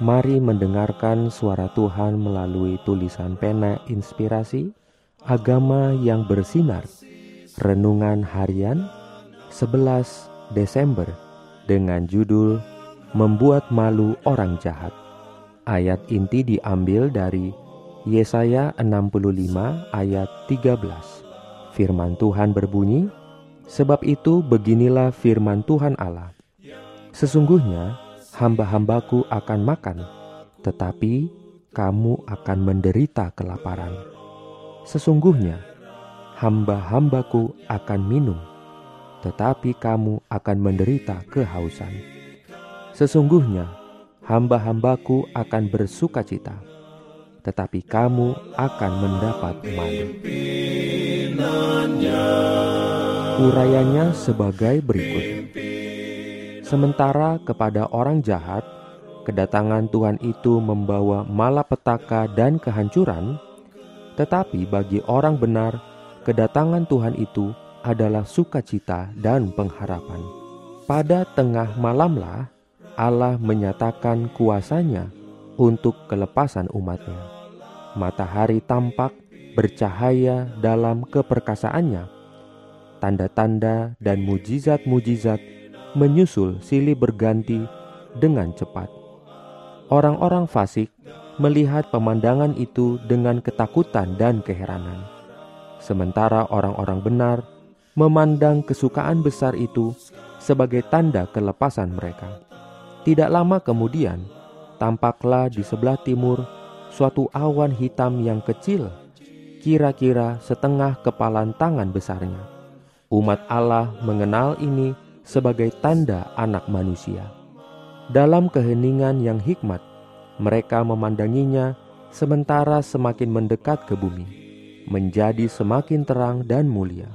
Mari mendengarkan suara Tuhan melalui tulisan pena inspirasi Agama yang bersinar. Renungan Harian 11 Desember dengan judul Membuat Malu Orang Jahat. Ayat inti diambil dari Yesaya 65 ayat 13 Firman Tuhan berbunyi Sebab itu beginilah firman Tuhan Allah. Sesungguhnya hamba-hambaku akan makan, tetapi kamu akan menderita kelaparan. Sesungguhnya, hamba-hambaku akan minum, tetapi kamu akan menderita kehausan. Sesungguhnya, hamba-hambaku akan bersuka cita, tetapi kamu akan mendapat malu. Urayanya sebagai berikut. Sementara kepada orang jahat, kedatangan Tuhan itu membawa malapetaka dan kehancuran, tetapi bagi orang benar, kedatangan Tuhan itu adalah sukacita dan pengharapan. Pada tengah malamlah Allah menyatakan kuasanya untuk kelepasan umatnya. Matahari tampak bercahaya dalam keperkasaannya. Tanda-tanda dan mujizat-mujizat menyusul silih berganti dengan cepat. Orang-orang fasik melihat pemandangan itu dengan ketakutan dan keheranan, sementara orang-orang benar memandang kesukaan besar itu sebagai tanda kelepasan mereka. Tidak lama kemudian, tampaklah di sebelah timur suatu awan hitam yang kecil, kira-kira setengah kepalan tangan besarnya. Umat Allah mengenal ini sebagai tanda anak manusia. Dalam keheningan yang hikmat, mereka memandanginya sementara semakin mendekat ke bumi, menjadi semakin terang dan mulia,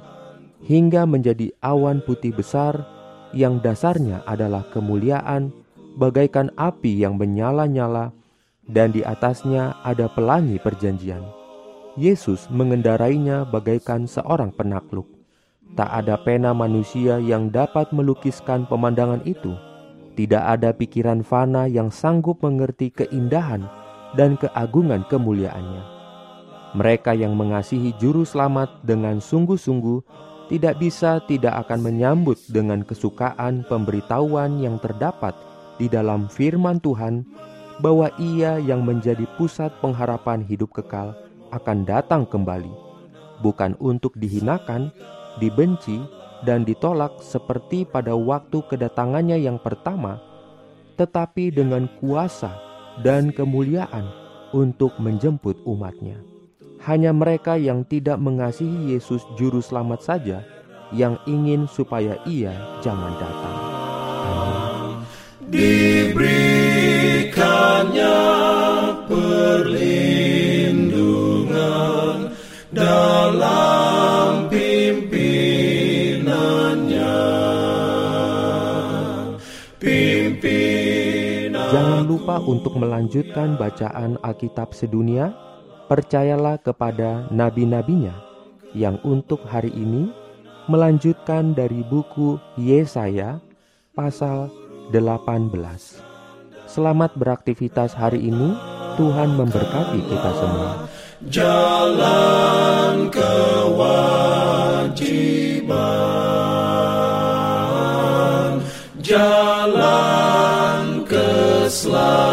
hingga menjadi awan putih besar yang dasarnya adalah kemuliaan bagaikan api yang menyala-nyala dan di atasnya ada pelangi perjanjian. Yesus mengendarainya bagaikan seorang penakluk. Tak ada pena manusia yang dapat melukiskan pemandangan itu. Tidak ada pikiran fana yang sanggup mengerti keindahan dan keagungan kemuliaannya. Mereka yang mengasihi Juru Selamat dengan sungguh-sungguh tidak bisa tidak akan menyambut dengan kesukaan pemberitahuan yang terdapat di dalam firman Tuhan bahwa Ia yang menjadi pusat pengharapan hidup kekal akan datang kembali, bukan untuk dihinakan, dibenci, dan ditolak seperti pada waktu kedatangannya yang pertama, tetapi dengan kuasa dan kemuliaan untuk menjemput umatnya. Hanya mereka yang tidak mengasihi Yesus Juru Selamat saja yang ingin supaya ia jangan datang. Diberikannya lupa untuk melanjutkan bacaan Alkitab sedunia. Percayalah kepada nabi-nabinya yang untuk hari ini melanjutkan dari buku Yesaya pasal 18. Selamat beraktivitas hari ini. Tuhan memberkati kita semua. Jalan Islam.